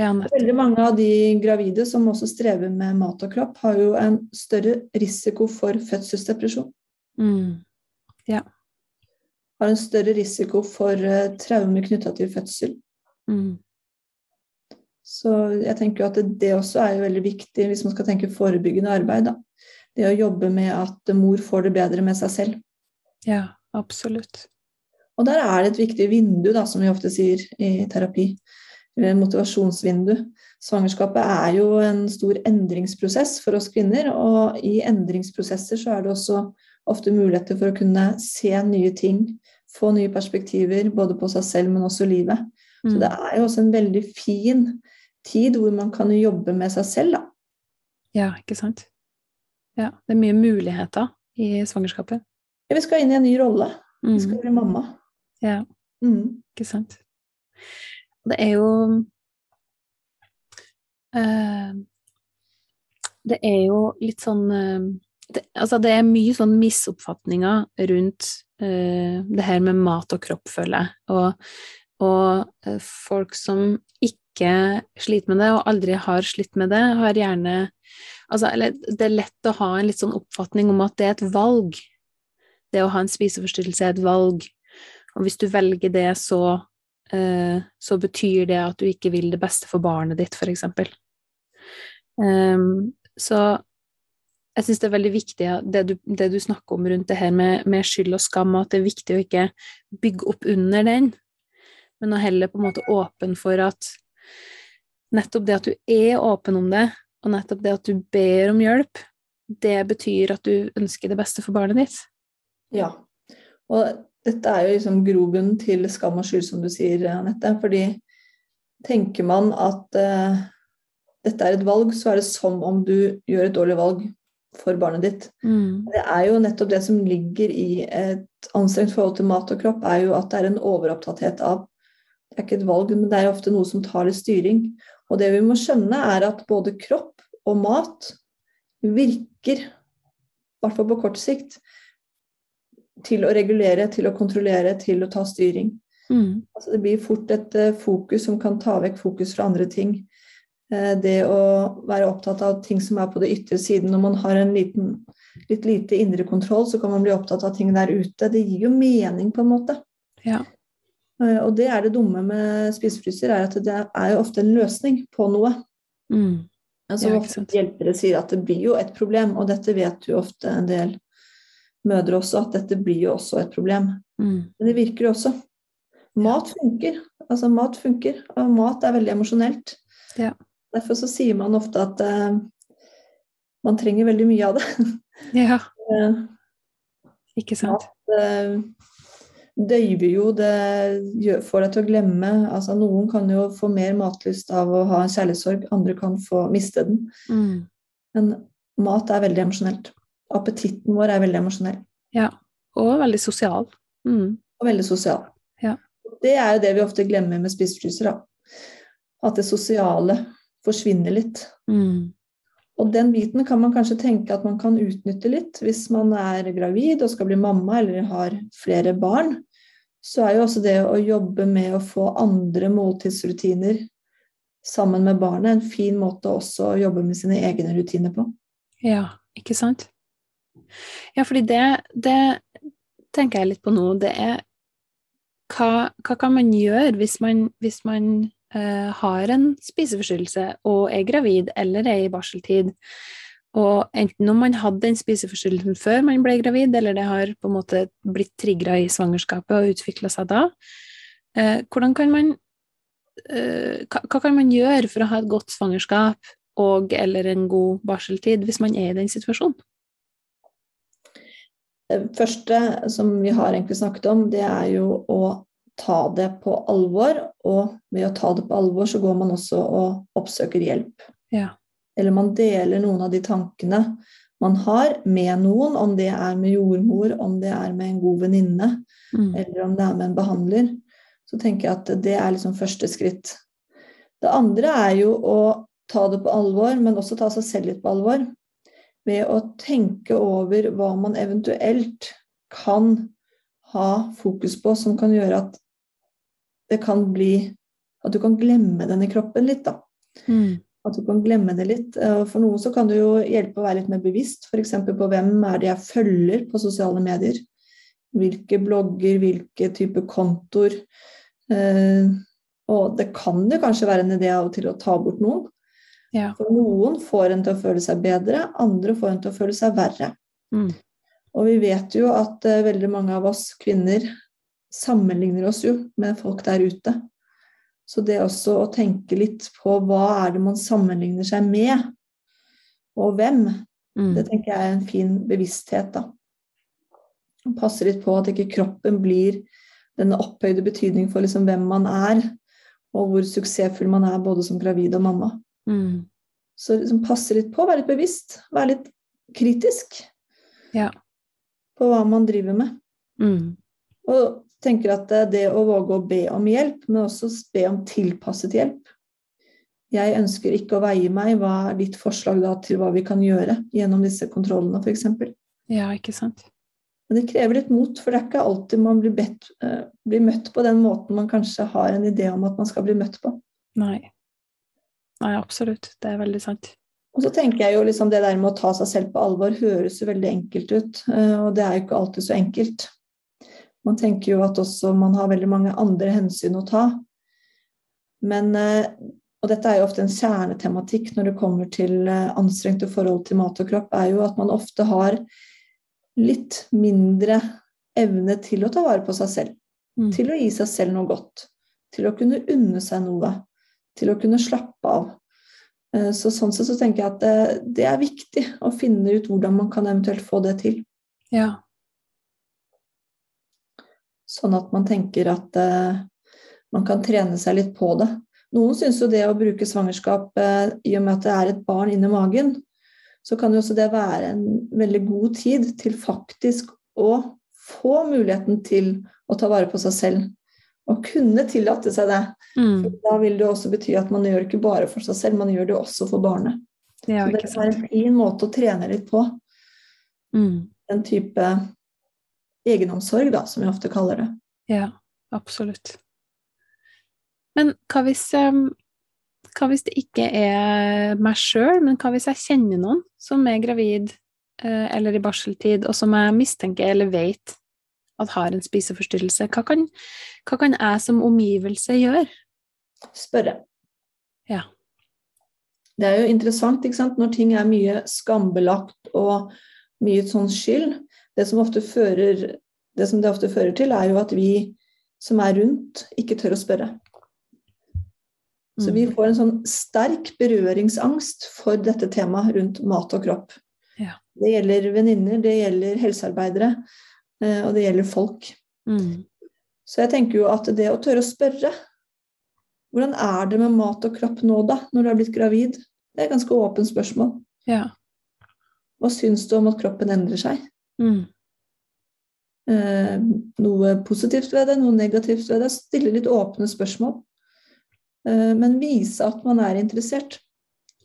Speaker 1: Ja.
Speaker 2: Veldig mange av de gravide som også strever med mat og kropp, har jo en større risiko for fødselsdepresjon.
Speaker 1: Mm.
Speaker 2: Har en større risiko for uh, traumer knytta til fødsel.
Speaker 1: Mm.
Speaker 2: Så jeg tenker at det, også er jo veldig viktig hvis man skal tenke forebyggende arbeid. Da. Det å jobbe med at mor får det bedre med seg selv.
Speaker 1: Ja, absolutt.
Speaker 2: Og der er det et viktig vindu, da, som vi ofte sier i terapi. Eller motivasjonsvindu. Svangerskapet er jo en stor endringsprosess for oss kvinner, og i endringsprosesser så er det også ofte muligheter for å kunne se nye ting, få nye perspektiver, både på seg selv, men også livet. Så
Speaker 1: Mm.
Speaker 2: det er jo også en veldig fin tid hvor man kan jobbe med seg selv, da.
Speaker 1: Ja, ikke sant. Ja, det er mye muligheter i svangerskapet.
Speaker 2: Ja, vi skal inn i en ny rolle. Vi skal
Speaker 1: Mm.
Speaker 2: bli mamma.
Speaker 1: Ja,
Speaker 2: Mm.
Speaker 1: ikke sant. Det er jo uh, Det er jo litt sånn uh, det, Altså, det er mye sånn misoppfatninger rundt uh, det her med mat og kropp, føler jeg. Og, og folk som ikke ikke sliter med det, og aldri har slitt med det, har gjerne Altså, det er lett å ha en litt sånn oppfatning om at det er et valg. Det å ha en spiseforstyrrelse er et valg. Og hvis du velger det, så, eh, så betyr det at du ikke vil det beste for barnet ditt, eksempel. Um, så jeg syns det er veldig viktig, det du, det du, snakker om rundt det her med, med skyld og skam, at det er viktig å ikke bygge opp under den, men å heller på en måte åpen for at nettopp det at du er åpen om det, og nettopp det at du ber om hjelp, det betyr at du ønsker det beste for barnet ditt.
Speaker 2: Ja. Og dette er jo liksom grobunnen til skam og skyld, som du sier, Anette. Fordi tenker man at uh, dette er et valg, så er det som om du gjør et dårlig valg for barnet ditt. Mm. Det er jo nettopp det som ligger i et anstrengt forhold til mat og kropp, er jo at det er en overopptatthet av Det er ikke et valg, men det er ofte noe som tar litt styring. Og det vi må skjønne, er at både kropp og mat virker, i hvert fall på kort sikt, til å regulere, til å kontrollere, til å ta styring. Mm. Altså det blir fort et uh, fokus som kan ta vekk fokus fra andre ting. Uh, det å være opptatt av ting som er på det ytre siden. Når man har en liten, litt lite indre kontroll, så kan man bli opptatt av ting der ute. Det gir jo mening, på en måte.
Speaker 1: Ja.
Speaker 2: Eh, og det er det dumme med spisefryser, er at det er jo ofte en løsning på noe. Mm. Altså, ofte hjelpere sier at det blir jo et problem, og dette vet jo ofte en del mødre også, at dette blir jo også et problem. Mm. Men det virker jo også. Mat funker. Altså, mat funker, og mat er veldig emosjonelt.
Speaker 1: Ja.
Speaker 2: Derfor så sier man ofte at uh, man trenger veldig mye av det.
Speaker 1: ja. Uh, Ikke sant.
Speaker 2: Mat, uh, døyver jo, det får deg til å glemme. Altså, noen kan jo få mer matlyst av å ha en kjærlighetssorg, andre kan få miste den. Mm. Men mat er veldig emosjonelt. Appetitten vår er veldig emosjonell.
Speaker 1: Ja, og veldig sosial. Mm.
Speaker 2: Og veldig sosial.
Speaker 1: Ja.
Speaker 2: Det er jo det vi ofte glemmer med spiseforstyrrelser. At det sosiale forsvinner litt.
Speaker 1: Mm.
Speaker 2: Og den biten kan man kanskje tenke at man kan utnytte litt hvis man er gravid og skal bli mamma eller har flere barn. Så er jo også det å jobbe med å få andre måltidsrutiner sammen med barnet en fin måte også å jobbe med sine egne rutiner på.
Speaker 1: Ja, ikke sant? Ja, fordi det, det tenker jeg litt på nå. Det er hva, hva kan man gjøre hvis man, hvis man har en spiseforstyrrelse og er gravid eller er i barseltid, og enten om man hadde den spiseforstyrrelsen før man ble gravid, eller det har på en måte blitt trigga i svangerskapet og utvikla seg da, eh, hvordan kan man eh, hva, kan man gjøre for å ha et godt svangerskap og eller en god barseltid hvis man er i den situasjonen?
Speaker 2: Det første som vi har egentlig snakket om, det er jo å ta det på alvor, og ved å ta det på alvor, så går man også og oppsøker hjelp.
Speaker 1: Ja.
Speaker 2: Eller man deler noen av de tankene man har med noen, om det er med jordmor, om det er med en god venninne, mm. eller om det er med en behandler. Så tenker jeg at det er liksom første skritt. Det andre er jo å ta det på alvor, men også ta seg selv litt på alvor. Ved å tenke over hva man eventuelt kan ha fokus på som kan gjøre at det kan bli At du kan glemme den i kroppen litt, da.
Speaker 1: Mm.
Speaker 2: At du kan glemme det litt. For noen så kan det jo hjelpe å være litt mer bevisst, f.eks. på hvem er det jeg følger på sosiale medier. Hvilke blogger, hvilke type kontoer. Eh, og det kan jo kanskje være en idé av og til å ta bort noen.
Speaker 1: Ja.
Speaker 2: For noen får en til å føle seg bedre, andre får en til å føle seg verre.
Speaker 1: Mm.
Speaker 2: Og vi vet jo at uh, veldig mange av oss kvinner sammenligner oss jo med folk der ute. Så det også å tenke litt på hva er det man sammenligner seg med, og hvem, mm. det tenker jeg er en fin bevissthet, da. Passe litt på at ikke kroppen blir denne opphøyde betydning for liksom hvem man er, og hvor suksessfull man er både som gravid og mamma.
Speaker 1: Mm.
Speaker 2: Så liksom passe litt på, være litt bevisst, være litt kritisk
Speaker 1: ja.
Speaker 2: På hva man driver med.
Speaker 1: Mm.
Speaker 2: Og tenker at det å våge å be om hjelp, men også be om tilpasset hjelp. Jeg ønsker ikke å veie meg. Hva er ditt forslag da til hva vi kan gjøre gjennom disse kontrollene, f.eks.?
Speaker 1: Ja, ikke sant.
Speaker 2: Men det krever litt mot, for det er ikke alltid man blir, bedt, uh, blir, møtt på den måten man kanskje har en idé om at man skal bli møtt på.
Speaker 1: Nei. Nei, absolutt. Det er veldig sant.
Speaker 2: Og så tenker jeg jo liksom det der med å ta seg selv på alvor høres jo veldig enkelt ut, eh, og det er jo ikke alltid så enkelt. Man tenker jo at også man har veldig mange andre hensyn å ta. Men, eh, og dette er jo ofte en kjernetematikk når det kommer til eh, anstrengte forhold til mat og kropp, er jo at man ofte har litt mindre evne til å ta vare på seg selv. Mm. Til å gi seg selv noe godt. Til å kunne unne seg noe. Til å kunne slappe av. Eh, så sånn sett så tenker jeg at det, det, er viktig å finne ut hvordan man kan eventuelt få det til.
Speaker 1: Ja.
Speaker 2: Sånn at man tenker at uh, man kan trene seg litt på det. Noen syns jo det å bruke svangerskap uh, i og med at det er et barn inni magen, så kan jo også det være en veldig god tid til faktisk å få muligheten til å ta vare på seg selv å kunne tillate seg det. Mm. Da vil det også bety at man gjør det ikke bare for seg selv, man gjør det også for barnet. Ja, så det er en fin måte å trene litt på. Mm. En type egenomsorg, da, som vi ofte kaller det.
Speaker 1: Ja, absolutt. Men hva hvis, um, hva hvis det ikke er meg sjøl, men hva hvis jeg kjenner noen som er gravid uh, eller i barseltid, og som jeg mistenker eller vet at har en spiseforstyrrelse. Hva kan, hva kan jeg som omgivelse gjøre?
Speaker 2: Spørre.
Speaker 1: Ja.
Speaker 2: Det er jo interessant ikke sant? når ting er mye skambelagt og mye sånn skyld. Det som, fører, det som det ofte fører til, er jo at vi som er rundt, ikke tør å spørre. Så vi mm. får en sånn sterk berøringsangst for dette temaet rundt mat og kropp.
Speaker 1: Ja.
Speaker 2: Det gjelder venninner, det gjelder helsearbeidere. Eh, og det gjelder folk.
Speaker 1: Mm.
Speaker 2: Så jeg tenker jo at det å tørre å spørre Hvordan er det med mat og kropp nå, da, når du er blitt gravid? Det er et ganske åpent spørsmål.
Speaker 1: Ja.
Speaker 2: Hva syns du om at kroppen endrer seg?
Speaker 1: Mm.
Speaker 2: Eh, noe positivt ved det, noe negativt ved det. Stille litt åpne spørsmål. Eh, men vise at man er interessert.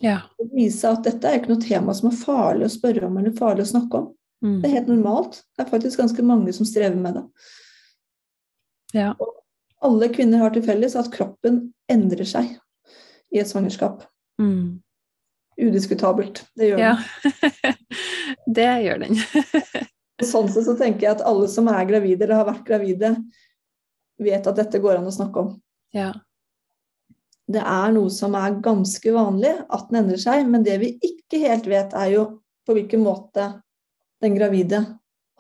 Speaker 1: Ja.
Speaker 2: Vise at dette er ikke noe tema som er farlig å spørre om eller farlig å snakke om.
Speaker 1: Mm.
Speaker 2: Det er helt normalt. Det er faktisk ganske mange som strever med det.
Speaker 1: Ja.
Speaker 2: Alle kvinner har til felles at kroppen endrer seg i et svangerskap.
Speaker 1: Mm.
Speaker 2: Udiskutabelt. Det gjør
Speaker 1: ja. den. det gjør den.
Speaker 2: sånn sett så tenker jeg at alle som er gravide eller har vært gravide, vet at dette går an å snakke om.
Speaker 1: Ja.
Speaker 2: Det er noe som er ganske vanlig at den endrer seg, men det vi ikke helt vet, er jo på hvilken måte den gravide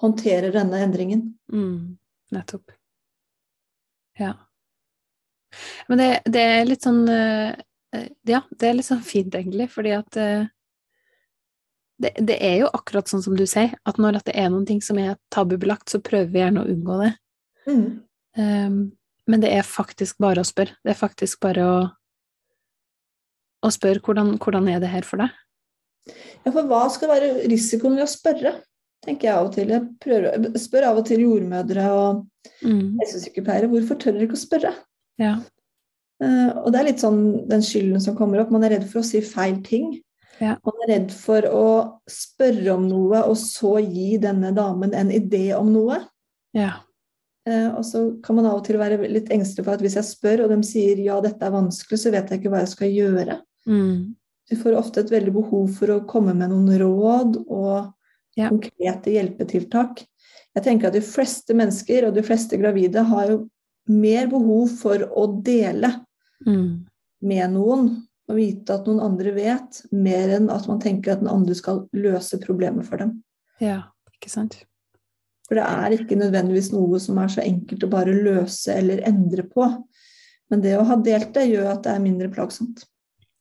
Speaker 2: håndterer denne endringen.
Speaker 1: Mm, nettopp. Ja. Men det, det, er litt sånn eh, Ja, det er litt sånn fint, egentlig, fordi at eh, det, det, er jo akkurat sånn som du sier, at når det er noen ting som er tabubelagt, så prøver vi gjerne å unngå det.
Speaker 2: Mm.
Speaker 1: Um, men det er faktisk bare å spørre. Det er faktisk bare å, å spørre hvordan, hvordan er det her for deg?
Speaker 2: Ja, for hva skal være risikoen ved å spørre? tenker jeg av og til. Jeg prøver, spør av og til jordmødre og
Speaker 1: mm.
Speaker 2: helsesykepleiere hvorfor tør dere ikke å spørre.
Speaker 1: Ja.
Speaker 2: Uh, og det er litt sånn den skylden som kommer opp. Man er redd for å si feil ting.
Speaker 1: Ja.
Speaker 2: Man er redd for å spørre om noe, og så gi denne damen en idé om noe.
Speaker 1: Ja.
Speaker 2: Uh, og så kan man av og til være litt engstelig for at hvis jeg spør, og de sier ja, dette er vanskelig, så vet jeg ikke hva jeg skal gjøre.
Speaker 1: Mm.
Speaker 2: Du får ofte et veldig behov for å komme med noen råd og
Speaker 1: ja.
Speaker 2: konkrete hjelpetiltak. Jeg tenker at de fleste mennesker og de fleste gravide har jo mer behov for å dele
Speaker 1: mm.
Speaker 2: med noen og vite at noen andre vet, mer enn at man tenker at den andre skal løse problemet for dem.
Speaker 1: Ja, ikke sant?
Speaker 2: For det er ikke nødvendigvis noe som er så enkelt å bare løse eller endre på. Men det å ha delt det, gjør at det er mindre plagsomt.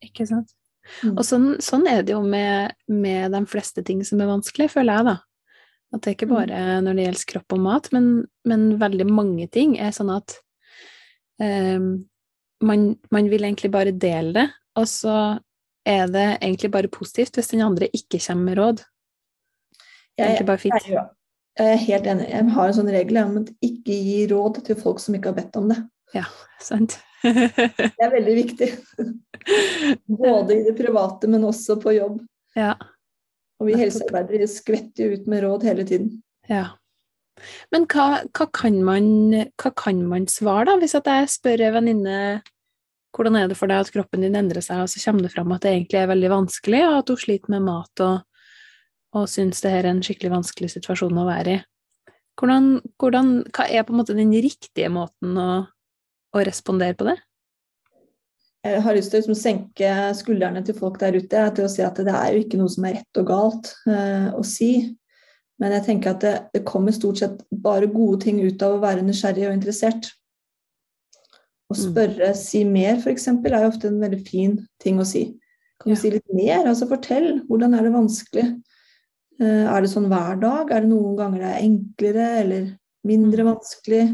Speaker 1: Ikke sant. Mm. Og sånn, sånn, er det jo med, med, de fleste ting som er vanskelig, føler jeg, da. At det er ikke mm. bare når det gjelder kropp og mat, men, men veldig mange ting er sånn at um, man, man, vil egentlig bare dele det, og så er det egentlig bare positivt hvis den andre ikke kommer med råd. Det er egentlig bare fint.
Speaker 2: Jeg, jeg er helt enig. Jeg har en sånn regel om at ikke gi råd til folk som ikke har bedt om det.
Speaker 1: Ja, sant.
Speaker 2: det er veldig viktig. Både i det private, men også på jobb.
Speaker 1: Ja.
Speaker 2: Og vi helsearbeidere skvetter jo ut med råd hele tiden.
Speaker 1: Ja. Men hva, hva, kan man, hva, kan man, svare, da, hvis jeg spør ei venninne hvordan er det for deg at kroppen din endrer seg, og så kommer det fram at det egentlig er veldig vanskelig, og at hun sliter med mat og, og syns det her er en skikkelig vanskelig situasjon å være i? Hvordan, hvordan, hva er på en måte den riktige måten å, å respondere på det?
Speaker 2: Jeg har lyst til å liksom senke skuldrene til folk der ute til å si at det er jo ikke noe som er rett og galt eh, å si. Men jeg tenker at det, det, kommer stort sett bare gode ting ut av å være nysgjerrig og interessert. Å mm. spørre, mm. si mer, f.eks., er jo ofte en veldig fin ting å si. Kan du ja. si litt mer? Altså fortell. Hvordan er det vanskelig? Eh, er det sånn hver dag? Er det noen ganger det er enklere eller mindre mm. vanskelig?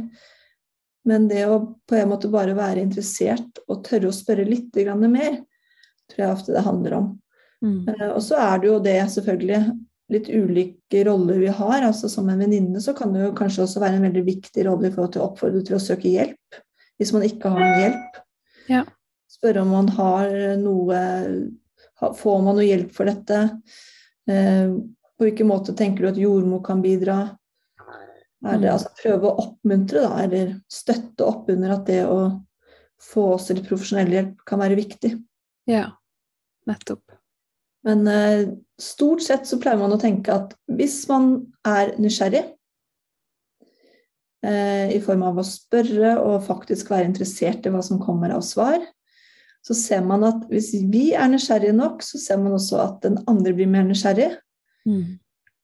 Speaker 2: Men det å på en måte bare være interessert og tørre å spørre litt mer, tror jeg ofte det handler om. Mm. Uh, og så er det jo det, selvfølgelig, litt ulike roller vi har. altså Som en venninne så kan det jo kanskje også være en veldig viktig rolle i forhold til å oppfordre til å søke hjelp hvis man ikke har hjelp.
Speaker 1: Ja.
Speaker 2: Spørre om man har noe Får man noe hjelp for dette? Eh, på hvilken måte tenker du at jordmor kan bidra? Er det, mm. altså, prøve å oppmuntre, da, eller støtte opp under at det å få også litt profesjonell hjelp kan være viktig.
Speaker 1: Ja, nettopp.
Speaker 2: Men eh, stort sett så pleier man å tenke at hvis man er nysgjerrig, eh, i form av å spørre og faktisk være interessert i hva som kommer av svar, så ser man at hvis vi er nysgjerrige nok, så ser man også at den andre blir mer nysgjerrig. Mm.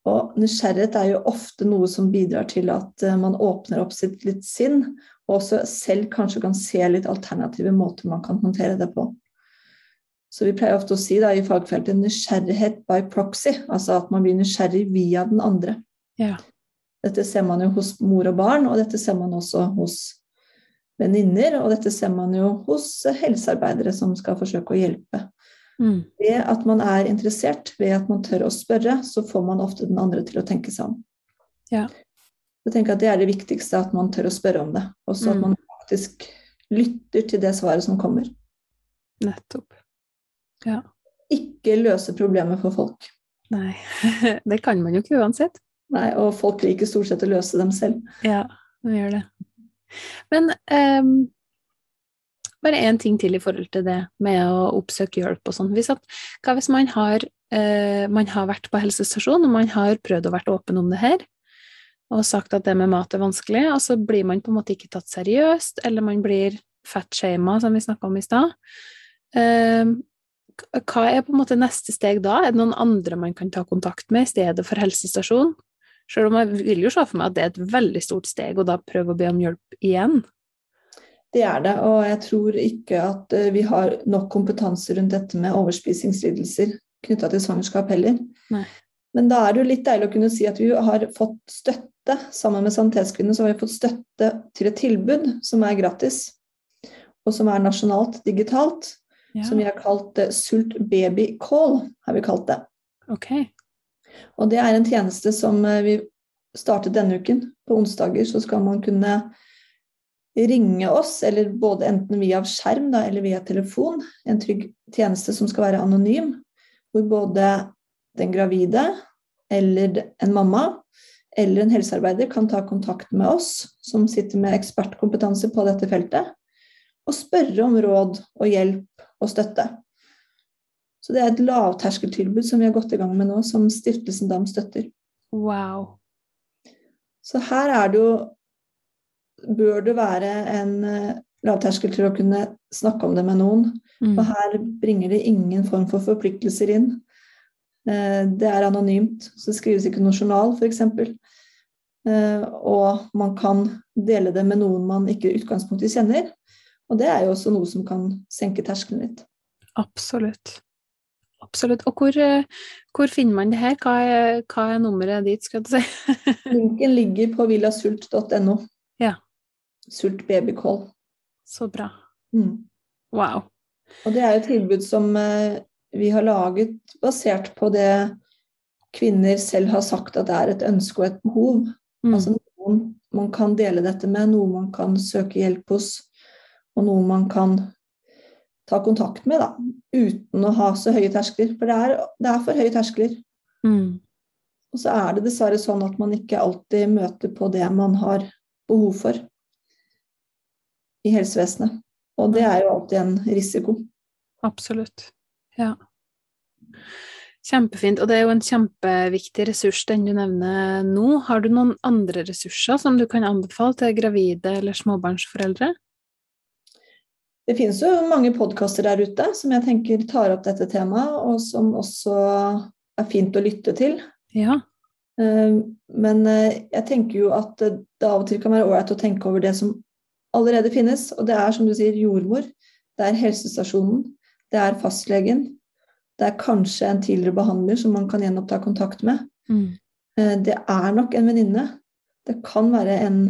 Speaker 2: Og nysgjerrighet er jo ofte noe som bidrar til at eh, man åpner opp sitt litt sinn, og også selv kanskje kan se litt alternative måter man kan håndtere det på. Så vi pleier ofte å si da, i fagfeltet nysgjerrighet by proxy, altså at man blir nysgjerrig via den andre.
Speaker 1: Ja.
Speaker 2: Dette ser man jo hos mor og barn, og dette ser man også hos venninner, og dette ser man jo hos helsearbeidere som skal forsøke å hjelpe. Mm. Ved at man er interessert, ved at man tør å spørre, så får man ofte den andre til å tenke seg om.
Speaker 1: Ja.
Speaker 2: Jeg tenker at Det er det viktigste, at man tør å spørre om det. Og så at mm. man faktisk lytter til det svaret som kommer.
Speaker 1: Nettopp. Ja.
Speaker 2: Ikke løse problemet for folk.
Speaker 1: Nei, det kan man jo ikke uansett.
Speaker 2: Nei, og folk liker stort sett å løse dem selv.
Speaker 1: Ja, de gjør det. Men um, bare én ting til i forhold til det med å oppsøke hjelp og sånn. Hva hvis man har, uh, man har vært på helsestasjon, og man har prøvd å være åpen om det her, og sagt at det med mat er vanskelig, og så blir man på en måte ikke tatt seriøst, eller man blir fatshama, som vi snakka om i stad. Uh, hva er på en måte neste steg da? Er det noen andre man kan ta kontakt med i stedet for helsestasjon? Selv om jeg vil jo se for meg at det er et veldig stort steg, og da prøve å be om hjelp igjen.
Speaker 2: Det er det, og jeg tror ikke at eh, vi har nok kompetanse rundt dette med overspisingslidelser knytta til svangerskap heller.
Speaker 1: Nei.
Speaker 2: Men da er det jo litt deilig å kunne si at vi har fått støtte sammen med Sanitetskvinnene, så har vi fått støtte til et tilbud som er gratis, og som er nasjonalt digitalt ja. som vi har kalt uh, Sult baby call. har vi kalt det.
Speaker 1: Okay.
Speaker 2: Og det er en tjeneste som uh, vi startet denne uken. På onsdager så skal man kunne ringe oss, eller både enten via skjerm da, eller via telefon. En trygg tjeneste som skal være anonym, hvor både den gravide eller en mamma eller en helsearbeider kan ta kontakt med oss, som sitter med ekspertkompetanse på dette feltet, og spørre om råd og hjelp og støtte. Så det er et lavterskeltilbud som vi har gått i gang med nå, som Stiftelsen Dam støtter.
Speaker 1: Wow.
Speaker 2: Så her er det jo Bør det være en uh, lavterskel til å kunne snakke om det med noen. Mm. Og her bringer det ingen form for forpliktelser inn. Uh, det er anonymt, så det skrives ikke noen journal, f.eks. Uh, og man kan dele det med noen man ikke i utgangspunktet kjenner. Og det er jo også noe som kan senke terskelen litt.
Speaker 1: Absolutt. Absolutt. Og hvor, eh, hvor, finner man det her? Hva er, hva er nummeret dit, skal du si?
Speaker 2: Linken ligger på villasult.no. Sult babycall.
Speaker 1: Så bra.
Speaker 2: Mm.
Speaker 1: Wow.
Speaker 2: Og det er et tilbud som eh, vi har laget basert på det kvinner selv har sagt at det er et ønske og et behov. Mm. Altså noen man kan dele dette med, noe man kan søke hjelp hos og noe man kan ta kontakt med, da, uten å ha så høye terskler. For det er, det er for høye terskler.
Speaker 1: Mm.
Speaker 2: Og så er det dessverre sånn at man ikke alltid møter på det man har behov for i helsevesenet. Og det er jo alltid en risiko.
Speaker 1: Absolutt. Ja. Kjempefint. Og det er jo en kjempeviktig ressurs, den du nevner nå. Har du noen andre ressurser som du kan anbefale til gravide eller småbarnsforeldre?
Speaker 2: Det finnes jo mange podkaster der ute som jeg tenker tar opp dette temaet, og som også er fint å lytte til.
Speaker 1: Ja.
Speaker 2: Eh, men eh, jeg tenker jo at det av og til kan være ålreit å tenke over det som allerede finnes. Og det er som du sier jordmor, det er helsestasjonen, det er fastlegen, det er kanskje en tidligere behandler som man kan gjenoppta kontakt med.
Speaker 1: Mm.
Speaker 2: Eh, det er nok en venninne. Det kan være en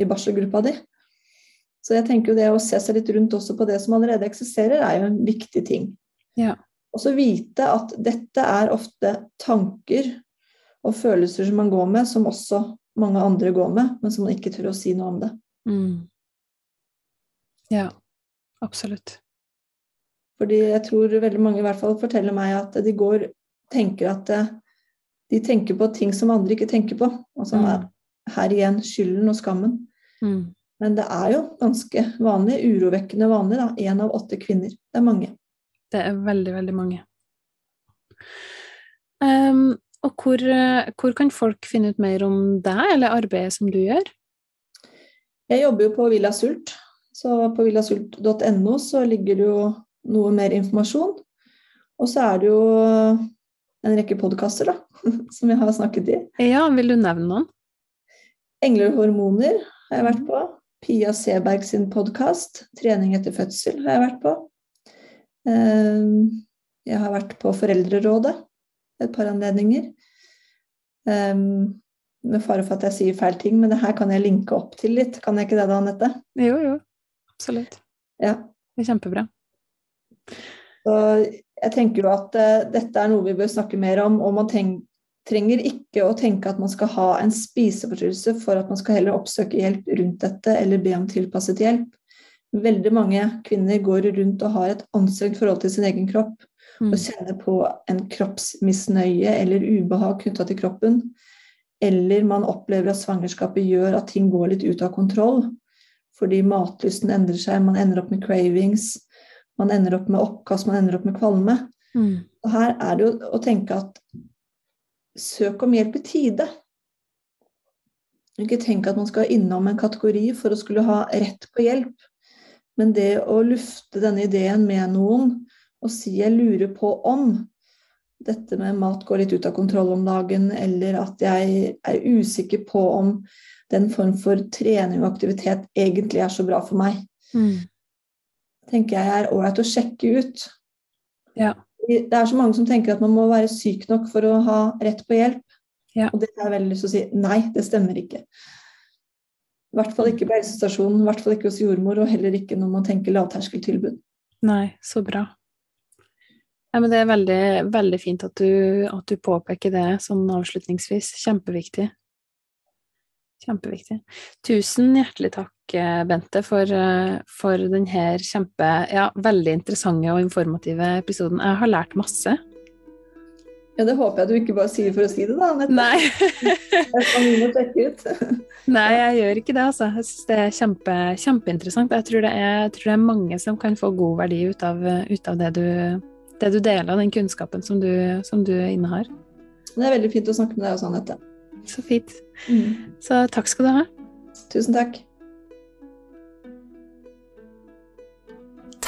Speaker 2: i barselgruppa di. Så jeg tenker jo det å se seg litt rundt også på det som allerede eksisterer, er jo en viktig ting.
Speaker 1: Ja.
Speaker 2: Og så vite at dette er ofte tanker og følelser som man går med, som også mange andre går med, men som man ikke tør å si noe om det.
Speaker 1: Mm. Ja, absolutt.
Speaker 2: Fordi jeg tror veldig mange i hvert fall forteller meg at de går tenker at eh, de tenker på ting som andre ikke tenker på. og
Speaker 1: som er
Speaker 2: her igjen skylden og skammen.
Speaker 1: Mm.
Speaker 2: Men det er jo ganske vanlig, urovekkende vanlig, da. Én av åtte kvinner. Det er mange.
Speaker 1: Det er veldig, veldig mange. Um, og hvor, eh, hvor kan folk finne ut mer om deg eller arbeidet som du gjør?
Speaker 2: Jeg jobber jo på Villa Sult, så på villasult.no så ligger det jo noe mer informasjon. Og så er det jo en rekke podkaster, da, som jeg har snakket i.
Speaker 1: Ja, vil du nevne noen?
Speaker 2: Engler og hormoner har jeg vært på. Pia Seberg sin podkast 'Trening etter fødsel' har jeg vært på. Ehm, Jeg har vært på Foreldrerådet et par anledninger. Ehm, Med fare for at jeg sier feil ting, men det her kan jeg linke opp til litt. Kan jeg ikke det da, Anette?
Speaker 1: Jo, jo. Absolutt.
Speaker 2: Ja.
Speaker 1: Det er kjempebra.
Speaker 2: Så jeg tenker jo at uh, dette er noe vi bør snakke mer om, og man tenk, trenger ikke å tenke at man skal ha en spiseforstyrrelse for at man skal heller oppsøke hjelp rundt dette eller be om tilpasset hjelp. Veldig mange kvinner går rundt og har et anstrengt forhold til sin egen kropp
Speaker 1: Mm.
Speaker 2: og kjenner på en kroppsmisnøye eller ubehag knytta til kroppen. Eller man opplever at svangerskapet gjør at ting går litt ut av kontroll. Fordi matlysten endrer seg, man ender opp med cravings, man ender opp med oppkast, man ender opp med kvalme.
Speaker 1: Mm.
Speaker 2: Og her er det jo å tenke at søk om hjelp i tide. Ikke tenk at man skal innom en kategori for å skulle ha rett på hjelp. Men det å lufte denne ideen med noen og si 'jeg lurer på om' dette med mat går litt ut av kontroll om dagen, eller at jeg er usikker på om den form for trening og aktivitet egentlig er så bra for meg,
Speaker 1: Mm.
Speaker 2: tenker jeg er ålreit å sjekke ut.
Speaker 1: Ja.
Speaker 2: Det er så mange som tenker at man må være syk nok for å ha rett på hjelp.
Speaker 1: Ja.
Speaker 2: Og det har jeg veldig lyst til å si nei, det stemmer ikke. I hvert fall ikke på helsestasjonen, i hvert fall ikke hos jordmor, og heller ikke når man tenker lavterskeltilbud.
Speaker 1: Nei, så bra. Ja, men det er veldig, veldig fint at du, at du påpeker det sånn avslutningsvis. Kjempeviktig. Kjempeviktig. Tusen hjertelig takk, eh, Bente, for, eh, for denne kjempe, ja, veldig interessante og informative episoden. Jeg har lært masse.
Speaker 2: Ja, det håper jeg du ikke bare sier for å si det, da. Anette.
Speaker 1: Nei.
Speaker 2: Jeg skal sjekke ut.
Speaker 1: Nei, jeg gjør ikke det, altså. Jeg syns det er kjempe, kjempeinteressant. Jeg tror, det er, jeg tror det er mange som kan få god verdi ut av, ut av det, du, det du deler, den kunnskapen som du, som du innehar.
Speaker 2: Det er veldig fint å snakke med deg også, Anette.
Speaker 1: Så fint. Så takk skal du ha.
Speaker 2: Tusen takk.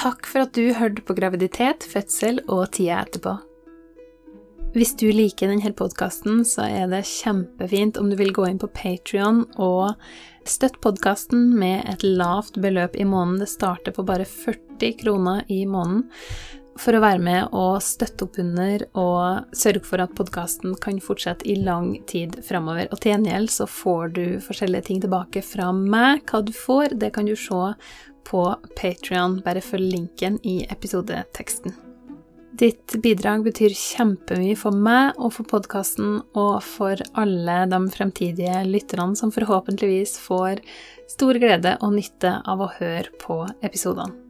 Speaker 1: Takk for at du hørte på graviditet, fødsel og tida etterpå. Hvis du liker denne podkasten, så er det kjempefint om du vil gå inn på Patrion og støtte podkasten med et lavt beløp i måneden. Det starter på bare 40 kroner i måneden. For å være med og støtte opp under og sørge for at podkasten kan fortsette i lang tid framover. Og til gjengjeld så får du forskjellige ting tilbake fra meg. Hva du får, det kan du se på Patrion. Bare følg linken i episodeteksten. Ditt bidrag betyr kjempemye for meg og for podkasten og for alle de fremtidige lytterne som forhåpentligvis får stor glede og nytte av å høre på episodene.